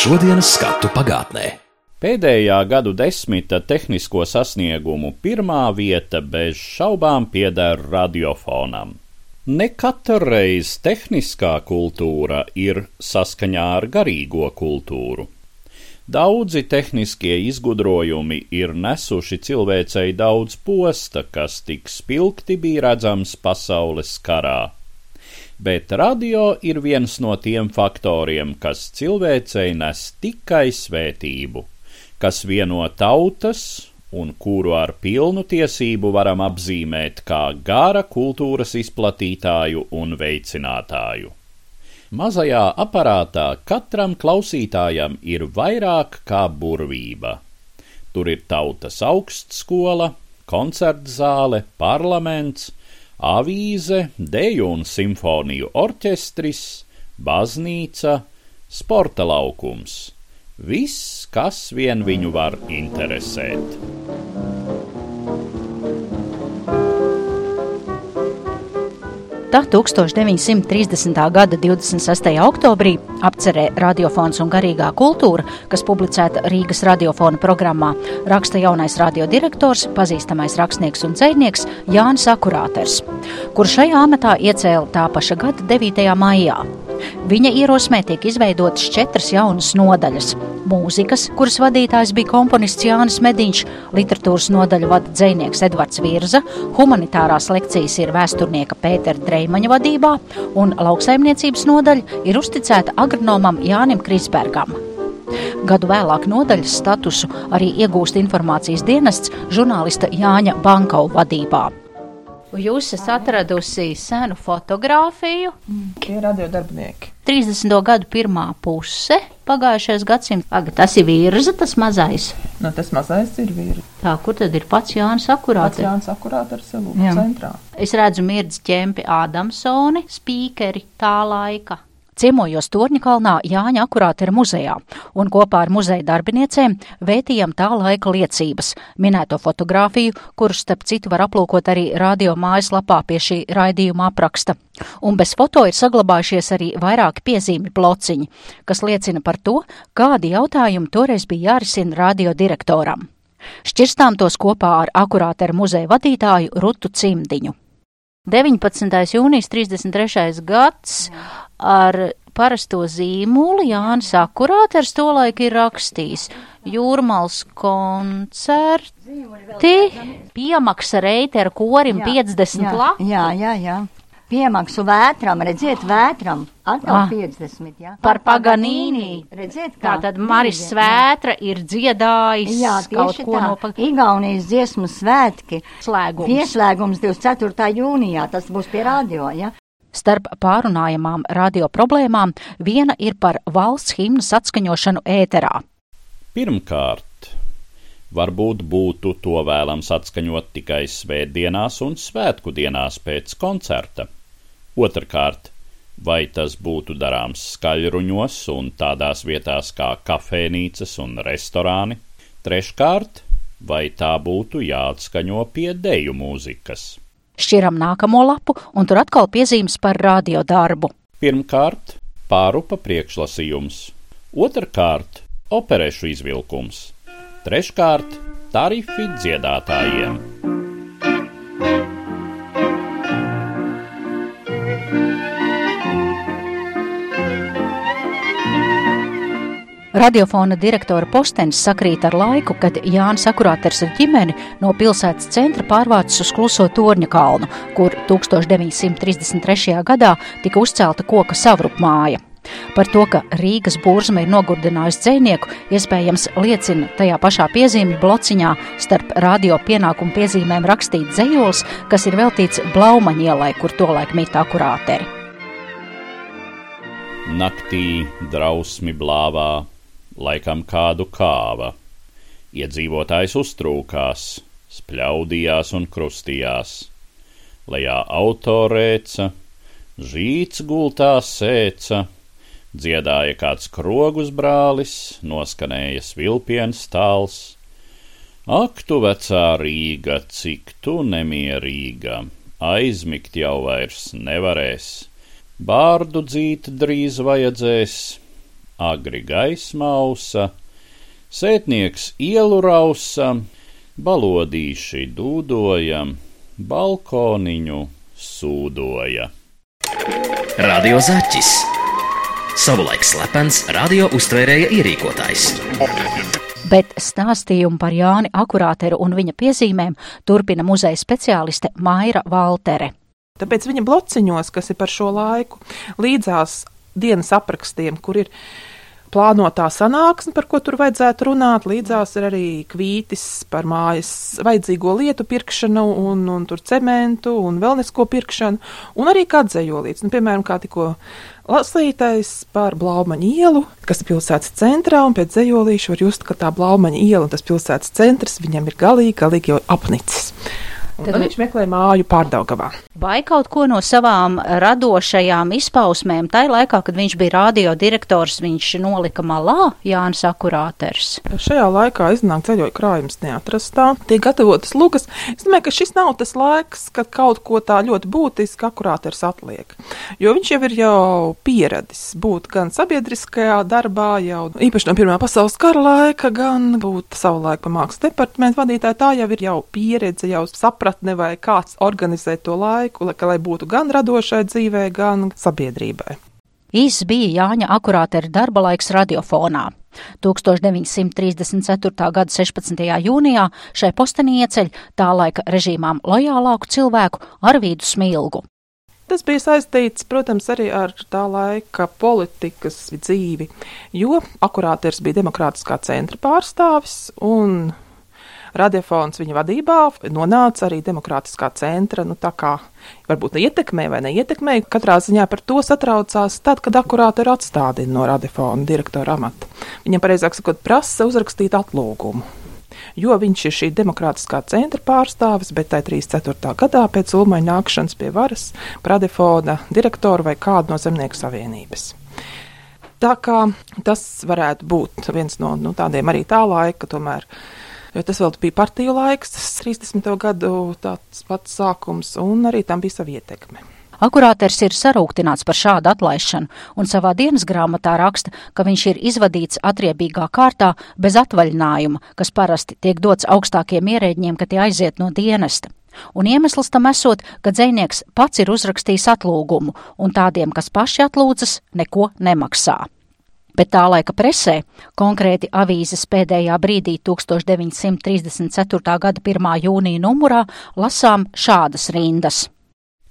Šodienas skatu pagātnē. Pēdējā gadu desmita tehnisko sasniegumu pirmā vieta bez šaubām pieder radiofonam. Ne katra reize tehniskā kultūra ir saskaņā ar garīgo kultūru. Daudzi tehniskie izgudrojumi ir nesuši cilvēcei daudz posta, kas tik spilgti bija redzams pasaules karā bet radio ir viens no tiem faktoriem, kas cilvēcei nes tikai svētību, kas vieno tautas un kuru ar pilnu tiesību varam apzīmēt kā gara kultūras izplatītāju un veicinātāju. Mazajā aparātā katram klausītājam ir vairāk kā burvība. Tur ir tautas augstskola, koncertzāle, parlaments, avīze, deju un simfoniju orķestris, baznīca, sporta laukums. Viss, kas vien viņu var interesēt. Tā 1930. gada 26. oktobrī apcerē radiofons un garīgā kultūra, kas publicēta Rīgas radiofona programmā, raksta jaunais radiodirektors, pazīstamais rakstnieks un dzēnieks Jānis Akurāters, kurš šajā amatā iecēla tā paša gada 9. maijā. Viņa ierosmē tiek izveidotas četras jaunas nodaļas - mūzikas, kuras vadītājs bija komponists Jānis Mediņš, literatūras nodaļu vada dzēnieks Edvards Virza, humanitārās lekcijas ir vēsturnieka Pētera Dreimaņa vadībā, un lauksaimniecības nodaļa ir uzticēta agronomam Jānim Krisbergam. Gadu vēlāk nodaļas statusu arī iegūst informācijas dienests žurnālista Jāņa Bankau vadībā. Jūs esat atradusi senu fotografiju. Tie ir radiodarbinieki. 30. gadu pirmā puse pagājušais gadsimts. Aga, tas ir virza, tas mazais. Nu, tas mazais ir vīri. Tā, kur tad ir pats Jānis Pats Akurāts? Jānis akurāt ar sevu centrā. Es redzu mirdz ķempi Ādamsoni, spīkeri tā laika. Ciemojos Torņakalnā Jāņa akurātera muzejā un kopā ar muzeja darbiniecēm vētījam tā laika liecības, minēto fotografiju, kuras starp citu var aplūkot arī radio mājaslapā pie šī raidījuma apraksta. Un bez foto ir saglabājušies arī vairāki piezīmi blociņi, kas liecina par to, kādi jautājumi toreiz bija jārisina radio direktoram. Šķirstām tos kopā ar akurātera muzeja vadītāju Rutu Cimdiņu. 19. jūnijas 33. gads ar parasto zīmolu Jānis Akurāters tolaik ir rakstījis Jūrmals koncerti, piemaksa reitera korim 50 jā, lapu. jā, jā, jā. Piemaksu vētram, redziet, vētram, atkal Ah. 50, jā. Par Paganīni. Redziet, kā. Tātad Maris. Svētra ir dziedājis Jā, kaut tieši ko tā. no pa- Igaunijas dziesmu svētki. slēguma. Pieslēgums 24. jūnijā, tas būs pie radio, jā. Starp pārunājamām radio problēmām viena ir par valsts himnas atskaņošanu ēterā. Pirmkārt, varbūt būtu to vēlams atskaņot tikai svētdienās un svētku dienās pēc koncerta. Otrkārt, vai tas būtu darāms skaļruņos un tādās vietās kā kafejnīcas un restorāni? Treškārt, vai tā būtu jāatskaņo pie deju mūzikas? Šķiram nākamo lapu, un tur atkal piezīmes par radio darbu. Pirmkārt, pārupa priekšlasījums, otrkārt, operešu izvilkums, treškārt, tarifi dziedātājiem. Radiofona direktora postenis sakrīt ar laiku, kad Jānis Akurāters ar ģimeni no pilsētas centra pārvācis uz kluso torņa kalnu, kur 1933. gadā tika uzcelta koka savrupmāja. Par to, ka Rīgas burzma ir nogurdinājusi dzēnieku, iespējams liecina tajā pašā piezīmju blociņā starp radio pienākumu piezīmēm rakstīt dzējols, kas ir veltīts Blaumaņielai, kur tolaik mīta akurāteri. Naktī drausmi blāvā, laikam kādu kāva. Iedzīvotājs uztrūkās, spļaudījās un krustījās. Lejā autorēca, žīts gultā sēca, dziedāja kāds krogus brālis, noskanēja svilpiens tāls. Ak, tu vecā Rīga, cik tu nemierīga, aizmigt jau vairs nevarēs, bārdu dzīt drīz vajadzēs, agri gaismausa, sētnieks ielu rausa, balodīši dūdoja, balkoniņu sūdoja. Radio Zaķis. Savulaik slepens radio uztvērēja ierīkotājs. Bet stāstījumu par Jāni Akurāteru un viņa piezīmēm turpina muzeja speciāliste Maira Valtere. Tāpēc viņa blociņos, kas ir par šo laiku, līdzās dienas aprakstiem, kur ir plānotā sanāksme, par ko tur vajadzētu runāt. Līdzās ir arī kvītis par mājas vajadzīgo lietu pirkšanu, un, un tur cementu, un vēl nesko pirkšanu, un arī kā dzējolīts. Nu, piemēram, kā tikko lasītais par Blaumaņa ielu, kas ir pilsētas centrā, un pēc dzējolīša var just, ka tā Blaumaņa iela un tas pilsētas centrs viņam ir galīgi, galīgi jau apnicis. Tad tad viņš meklē māju pārdaugavā. Vai kaut ko no savām radošajām izpausmēm, tai laikā, kad viņš bija radio direktors, viņš nolika malā Jānis Akurāters? Šajā laikā iznāk ceļoja krājums neatrastā, tiek gatavotas lugas. Es domāju, ka šis nav tas laiks, kad kaut ko tā ļoti būtiski akurāters atliek. Jo viņš jau ir jau pieradis būt gan sabiedriskajā darbā, jau īpaši no Pirmā pasaules kara laika, gan būt savulaik pa mākslas departamentu vadītāju. Tā jau ir jau pieredze, jau sapratne vai kāds organizē to laiku, lai, lai būtu gan radošai dzīvē, gan sabiedrībai. Īss bija Jāņa Akurātera darba laiks radiofonā. 1934. gada 16. jūnijā šai postenī ieceļ tā laika režīmām lojālāku cilvēku Arvīdu Smilgu. Tas bija saistīts, protams, arī ar tā laika politikas dzīvi, jo akurāters bija demokrātiskā centra pārstāvis un radiofons viņa vadībā nonāca arī demokrātiskā centra, nu tā kā varbūt ietekmē vai neietekmē. Katrā ziņā par to satraucās tad, kad akurāti ir atstādīti no radiofona direktora amata. Viņam, pareizāk sakot, prasa uzrakstīt atlūgumu. Jo viņš ir šī demokrātiskā centra pārstāvis, bet tajā 34. gadā pēc Ulmaņa nākšanas pie varas par radiofona direktoru vai kādu no zemnieku savienības. Tā kā tas varētu būt viens no nu, tādiem arī tā laika, tomēr Jo tas vēl bija partiju laiks, tas 30. gadu tāds pats sākums, un arī tam bija sava ietekme. Akurāters ir sarūktināts par šādu atlaišanu un savā dienas grāmatā raksta, ka viņš ir izvadīts atriebīgā kārtā bez atvaļinājuma, kas parasti tiek dots augstākiem ierēģiem, kad tie aiziet no dienesta. Un iemesls tam esot, ka dzēnieks pats ir uzrakstījis atlūgumu, un tādiem, kas paši atlūdzas, neko nemaksā. Bet tā laika presē, konkrēti avīzes pēdējā brīdī 1934. gada 1. jūnija numurā, lasām šādas rindas.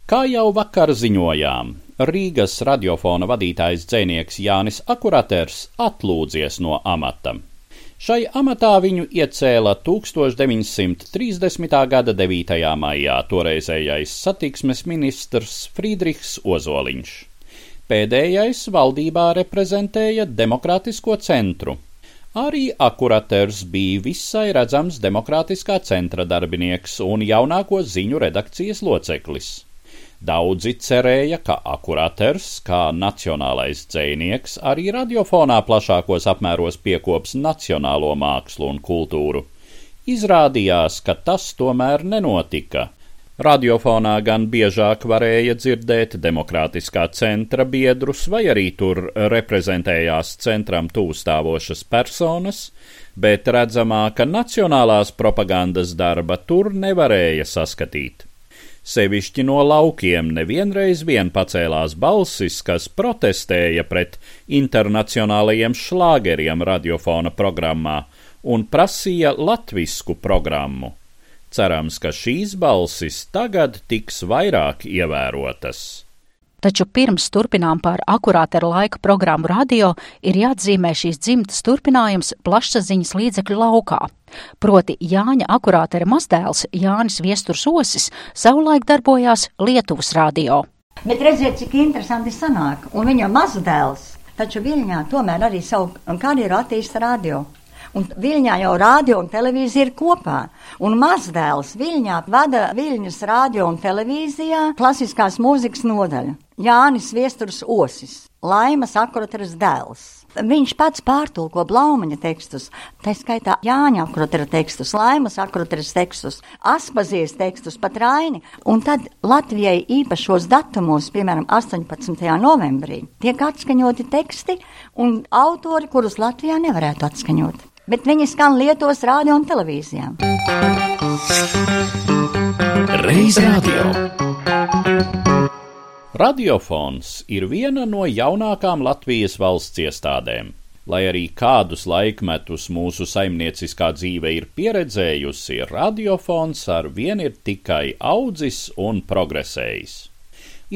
Kā jau vakar ziņojām, Rīgas radiofona vadītājs dzēnieks Jānis Akuraters atlūdzies no amata. Šai amatā viņu iecēla 1930. gada 9. maijā toreizējais satiksmes ministrs Friedrichs Ozoliņš. Pēdējais valdībā reprezentēja Demokrātisko centru. Arī akuraters bija visai redzams Demokrātiskā centra darbinieks un jaunāko ziņu redakcijas loceklis. Daudzi cerēja, ka akuraters, kā nacionālais dzēnieks, arī radiofonā plašākos apmēros piekops nacionālo mākslu un kultūru. Izrādījās, ka tas tomēr nenotika. Radiofonā gan biežāk varēja dzirdēt demokrātiskā centra biedrus, vai arī tur reprezentējās centram tūstāvošas personas, bet redzamāka nacionālās propagandas darba tur nevarēja saskatīt. Sevišķi no laukiem nevienreiz vien pacēlās balsis, kas protestēja pret internacionālajiem šlāgeriem radiofona programmā un prasīja latvisku programmu. Cerams, ka šīs balsis tagad tiks vairāk ievērotas. Taču pirms turpinām par akurāteru laika programmu radio, ir jāatzīmē šīs dzimtas turpinājums plašsaziņas līdzekļu laukā. Proti Jāņa akurātera mazdēls Jānis Viesturs Osis savulaik darbojās Lietuvas radio. Bet redziet, cik interesanti sanāk. Un viņa mazdēls, taču Viļņā tomēr arī savu karjeru attīsta radio. Un Viļņā jau rādio un televīzija ir kopā. Un mazdēls Viļņā vada Viļņas rādio un televīzijā klasiskās mūzikas nodaļu. Jānis Viesturs Osis, Laimas akroteres dēls. Viņš pats pārtulko Blaumaņa tekstus, tā skaitā Jāņa akrotera tekstus, Laimas akroteras tekstus, Aspazijas tekstus, pat Raini. Un tad Latvijai īpašos datumos, piemēram, 18. novembrī, tiek atskaņoti teksti un autori, kurus Latvijā nevarētu atskaņot. Bet viņi skan Lietuvas rādio un televīzijā. Reiz radio. Radiofons ir viena no jaunākām Latvijas valsts iestādēm. Lai arī kādus laikmetus mūsu saimnieciskā dzīve ir pieredzējusi, radiofons ar vien ir tikai audzis un progresējis.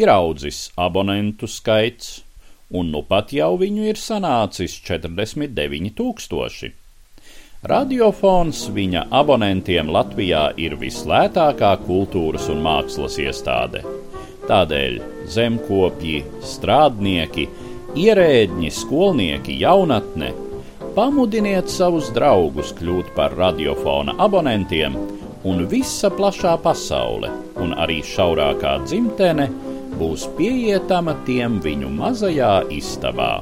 Ir audzis abonentu skaits, un nu pat jau viņu ir sanācis 49 tūkstoši. Radiofons viņa abonentiem Latvijā ir vislētākā kultūras un mākslas iestāde. Tādēļ zemkopji, strādnieki, ierēdņi, skolnieki, jaunatne pamudiniet savus draugus kļūt par radiofona abonentiem, un visa plašā pasaule, un arī šaurākā dzimtene, būs pieietama tiem viņu mazajā istabā.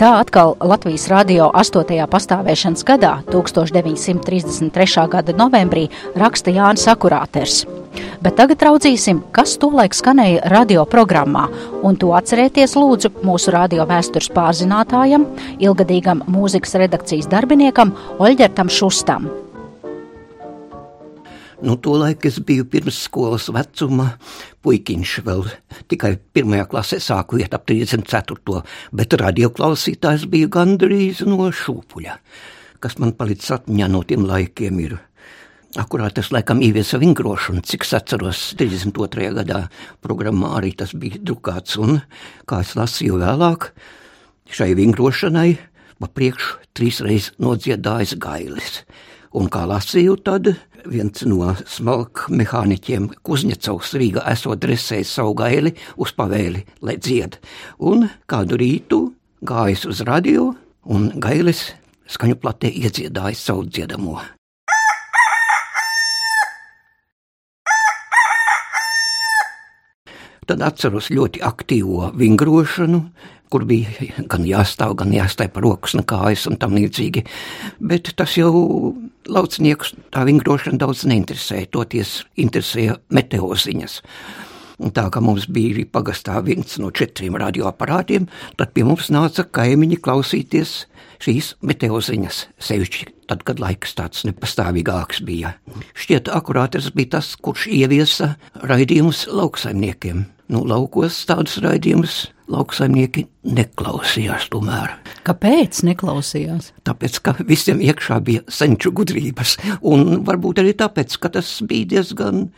Tā atkal Latvijas radio 8. pastāvēšanas gadā, 1933. gada novembrī, raksta Jānis Akurāters. Bet tagad raudzīsim, kas tolaik skanēja radio programmā, un to atcerieties lūdzu mūsu radio vēstures pārzinātājam, ilgadīgam mūzikas redakcijas darbiniekam Oļģertam Šustam. Nu, Tolaik es biju pirmsskolas vecuma puikiņš, vēl tikai pirmajā klasē sāku iet ap 34. bet radioklausītājs bija gandrīz no šūpuļa, kas man palicis atmiņā no tiem laikiem ir. Akurāt tas laikam ieviesa vingrošanu, cik es atceros 32. gadā programmā arī tas bija drukāts, un, kā es lasīju vēlāk, šai vingrošanai pa priekšu trīsreiz nodziedājis gailis. Un kā lasīju, tad viens no smalku mehāniķiem Kuzņecovs Rīgā esot dresējis savu gaili uz pavēli, lai dzied. Un kādu rītu gājis uz radio, un gailis skaņu platē iedziedājis savu dziedamo. Tad atceros ļoti aktīvo vingrošanu, kur bija gan jāstāv, gan jāstāj par rokas un kājas un tam līdzīgi. Bet tas jau lauciniekus tā vingrošana daudz neinteresēja, toties interesēja meteoziņas. Un tā kā mums bija pagastā viens no četriem radioaparātiem, tad pie mums nāca kaimiņi klausīties šīs meteoziņas, sevišķi tad, kad laiks tāds nepastāvīgāks bija. Šķiet, akurātais bija tas, kurš ieviesa raidījumus lauksaimniekiem. Nu, laukos tādus raidījumus lauksaimnieki neklausījās tomēr. Kāpēc neklausījās? Tāpēc, ka visiem iekšā bija senču gudrības, un varbūt arī tāpēc, ka tas bija diezgan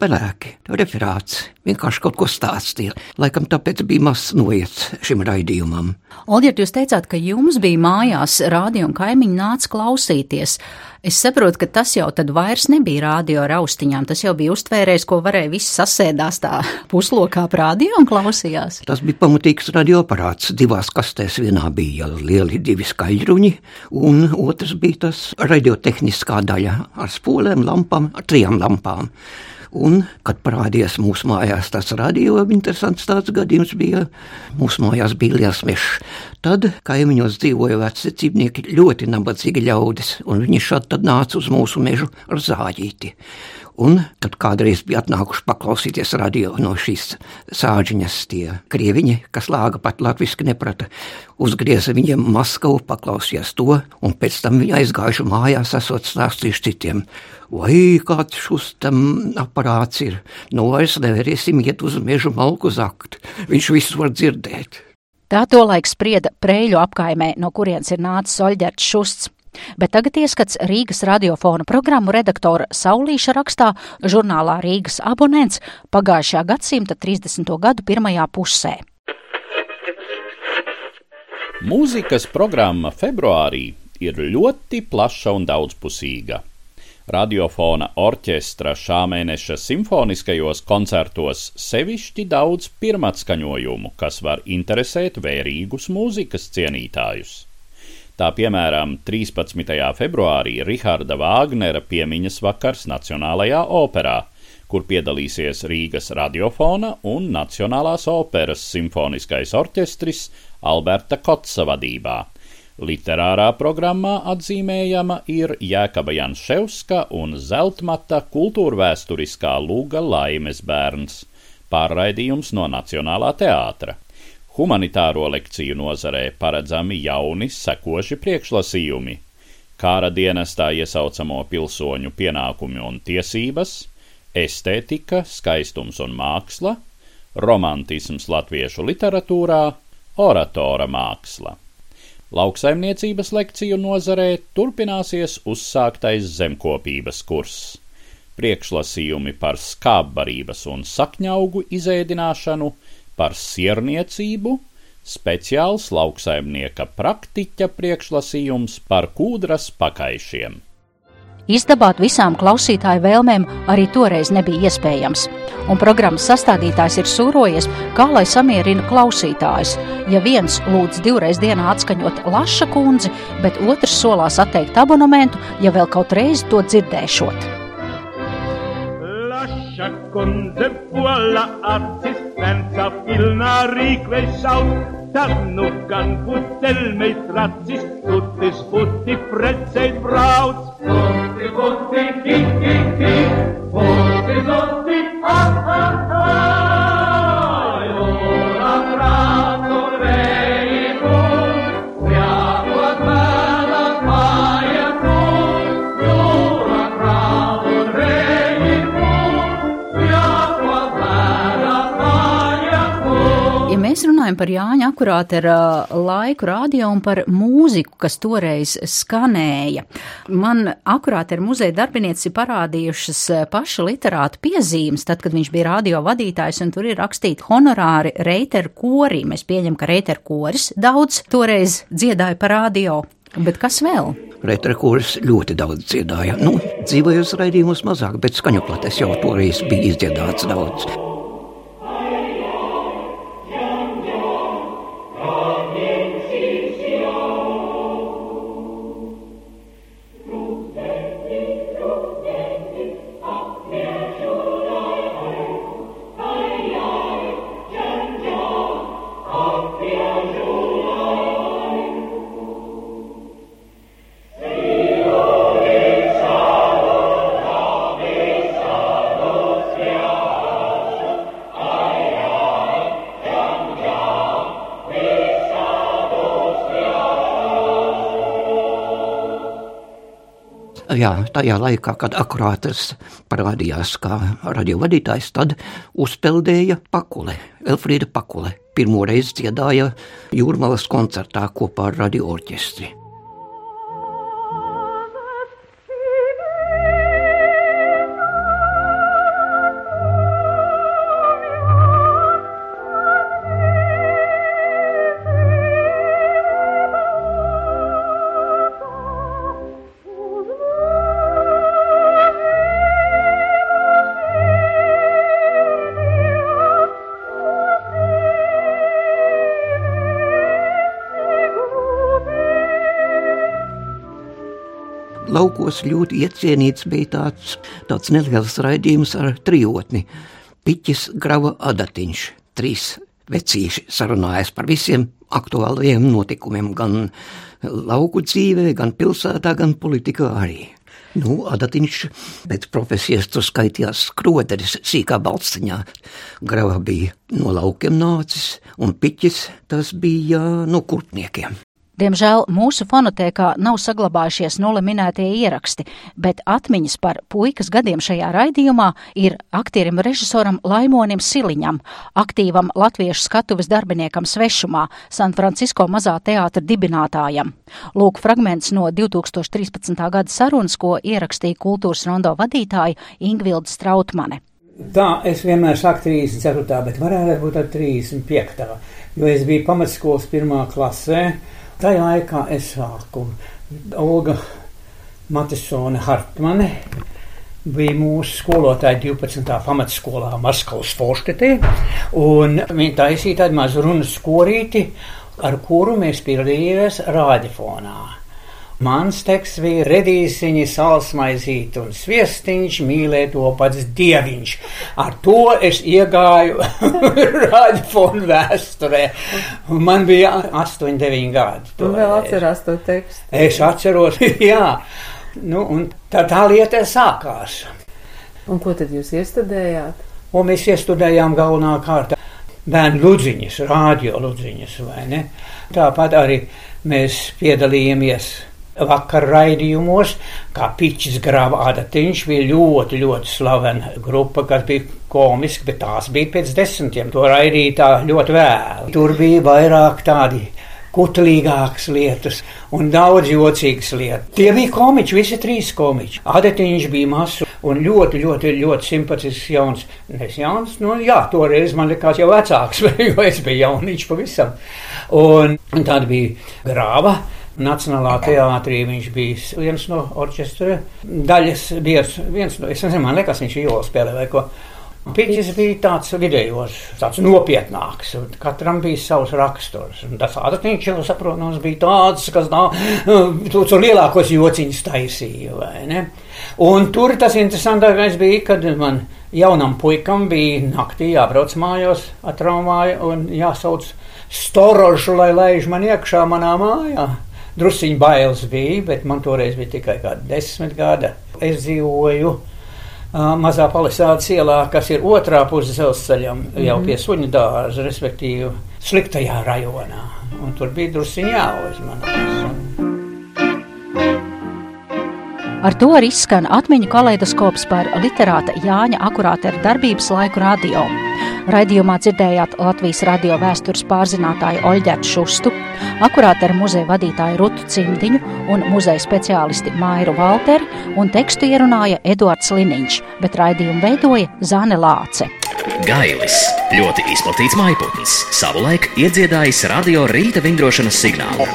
pelēki, referāts, vienkārši kaut ko stāstīja. Laikam tāpēc bija maz noiets šim raidījumam. Olģert, jūs teicāt, ka jums bija mājās rādio un kaimiņi nāca klausīties. Es saprotu, ka tas jau tad vairs nebija rādio ar austiņām, tas jau bija uztvērējis, ko varēja viss sasēdās tā puslokā rādio un klausījās. Tas bija pamatīgs radioaparāts. Divās kastēs vienā bija lieli divi skaļruņi, un otrs bija tas radiotehniskā daļa ar spolēm, lampām, ar trijām lampām. Un, kad parādījās mūsu mājās tas radio, interesants tāds gadījums bija, mūsu mājās bija liels mežs. Tad kaimiņos dzīvoja veci dzīvnieki, ļoti nabadzīgi ļaudis, un viņi tad nāca uz mūsu mežu ar zāģīti. Un, kad kādreiz bija atnākuši paklausīties radio no šīs sāģiņas, tie krieviņi, kas lāga pat latviski neprata, uzgrieza viņiem Maskavu, paklausījās to, un pēc tam viņi aizgājuši mājās, esot stāstījuši citiem. Vai kāds šus tam aparāts ir, nu vairs nevarēsim iet uz mežu malku zakt, viņš visu var dzirdēt. Tā tolaik sprieda Prēļu apkaimē, no kurienes ir nācis Oļģerts Šusts. Bet tagad ieskats Rīgas radiofona programmu redaktora Saulīša rakstā žurnālā Rīgas abonents pagājušā gadsimta 30. gadu pirmajā pusē. Mūzikas programma februārī ir ļoti plaša un daudzpusīga. Radiofona orķestra šā mēneša simfoniskajos koncertos sevišķi daudz pirmatskaņojumu, kas var interesēt vērīgus mūzikas cienītājus. Tā piemēram, 13. februārī Riharda Vāgnera piemiņas vakars Nacionālajā operā, kur piedalīsies Rīgas radiofona un Nacionālās operas simfoniskais orķestris Alberta Kotsa vadībā. Literārā programmā atzīmējama ir Jēkaba Janševska un Zeltmata kultūrvēturiskā lūga Laimes bērns, pārraidījums no Nacionālā teātra. Humanitāro lekciju nozarē paredzami jauni sekoši priekšlasījumi kara dienestā iesaucamo pilsoņu pienākumi un tiesības, estētika, skaistums un māksla, romantisms latviešu literatūrā, oratora māksla. Lauksaimniecības lekciju nozarē turpināsies uzsāktais zemkopības kurs. Priekšlasījumi par skābbarības un sakņaugu izēdināšanu, par sierniecību, speciāls lauksaimnieka praktiķa priekšlasījums par kūdras pakaišiem. Izdabāt visām klausītāju vēlmēm arī toreiz nebija iespējams, un programmas sastādītājs ir sūrojies, kā lai samierina klausītājus. Ja viens lūdz divreiz dienā atskaņot Laša kundzi, bet otrs solās atteikt abonementu, ja vēl kaut reizi to dzirdēšot. Lascia conceptuala Franța pilnaricle sau Tarnugan cu telmei tracis Tutti sputti preței brauți Putti, putti, hi, hi, hi Putti, zotti, ha, ha, ha. Runājam par Jāņa akurāti ar uh, laiku radio un par mūziku, kas toreiz skanēja. Man akurāti ar muzeja darbinieci parādījušas paša literāta piezīmes, tad, kad viņš bija radio vadītājs, un tur ir rakstīti honorāri reiteru korī. Mēs pieņem, ka reiteru koris daudz toreiz dziedāja par radio. Bet kas vēl? Retrikūrs ļoti daudz dziedāja. Nu, dzīvojos raidījumos mazāk, bet skaņu plates jau toreiz bija izdziedāts daudz. Jā, tajā laikā, kad akurāters parādījās kā radiovadītājs, tad uzpeldēja Pakule, Elfrīda Pakule. Pirmo reizi dziedāja Jūrmalas koncertā kopā ar radio laukos ļoti iecienīts bija tāds, tāds neliels raidījums ar trijotni. Piķis grava adatiņš, trīs vecīši sarunājas par visiem aktuālajiem notikumiem, gan lauku dzīvē, gan pilsētā, gan politikā arī. Nu, adatiņš pēc profesijas tur skaitījās skroderis sīkā balstiņā. Grava bija no laukiem nācis, un piķis tas bija no kurpniekiem. Diemžēl mūsu fonotēkā nav saglabājušies nulle minētie ieraksti, bet atmiņas par puikas gadiem šajā raidījumā ir aktierim režisoram Laimonim Siliņam, aktīvam latviešu skatuves darbiniekam svešumā, San Francisco mazā teātra dibinātājam. Lūk fragments no 2013. gada sarunas, ko ierakstīja kultūras rondo vadītāja Ingvilda Strautmane. Tā es vienmēr saku 34. bet varētu būt ar 35. jo es biju pamatskolas pirmā klasē Tajā laikā es sāku Olga Matisone Hartmane. Bija mūsu skolotāja 12. pamatskolā Maskavas forstetē, un viņa taisīja tādu mazu runas korīti, ar kuru mēs piedalījāmies rādiofonā. Mans teksts bija redīsiņi, salsmaizīt un sviestiņš, mīlēt to pats dieviņš. Ar to es iegāju radiofonu vēsturē. Man bija 8, 9 gadi. Tu vēl atcerās to tekstu? Es atceros, jā. Nu, un tā, tā lieta sākās. Un ko tad jūs iestudējāt? Un mēs iestudējām galvenā kārta bērnu ludziņas, rādio ludziņas, vai ne? Tāpat arī mēs piedalījāmies vakar raidījumos, kā Pičs grāva adatiņš bija ļoti, ļoti slavena grupa, kas bija komiski, bet tās bija pēc desmitiem, to raidīja tā ļoti vēlu. Tur bija vairāk tādi kutlīgākas lietas un daudz jocīgas lietas. Tie bija komiķi, visi trīs komiķi. Adetiņš bija mazs un ļoti, ļoti, ļoti simpatisks jauns. Es jauns, nu jā, toreiz man likās jau vecāks, jo es biju jauniņš pavisam. Un tad bija grāva. Nacionālā teātrī viņš bija viens no orķestra daļas biedrs. Viens no, es nezinu, man liekas, viņš jola spēlē vai ko. Piķis bija tāds vidējos, tāds nopietnāks. Katram bija savs raksturs. Tas ātrāk jau saprotams bija tāds, kas nav, tur lielākos jociņus taisīja? Un tur tas interesantākais bija, kad man jaunam puikam bija naktī jābrauc mājās, atraumāja un jāsauc storožu, lai laiž man iekšā manā mājā. Drusciņi bailes bija, bet man toreiz bija tikai kādi desmit gadi. Es dzīvoju mazā palisādes ielā, kas ir otrā puse dzelzceļam, mm -hmm. jau pie suņu dārza, respektīvi sliktajā rajonā. Un tur bija drusciņā jāuzmanās. Ar to arī skan atmiņu kaleidoskops par literāta Jāņa akurātera darbības laiku radio. Raidījumā dzirdējāt Latvijas radio vēstures pārzinātāju Oļģētu Šustu, akurātera muzeja vadītāju Rutu Cimdiņu un muzeja speciālisti Mairu Valteri un tekstu ierunāja Eduards Liniņš, bet raidījumu veidoja Zane Lāce. Gailis ļoti izplatīts maiputns, savulaik iedziedājis radio rīta vingrošanas signālu.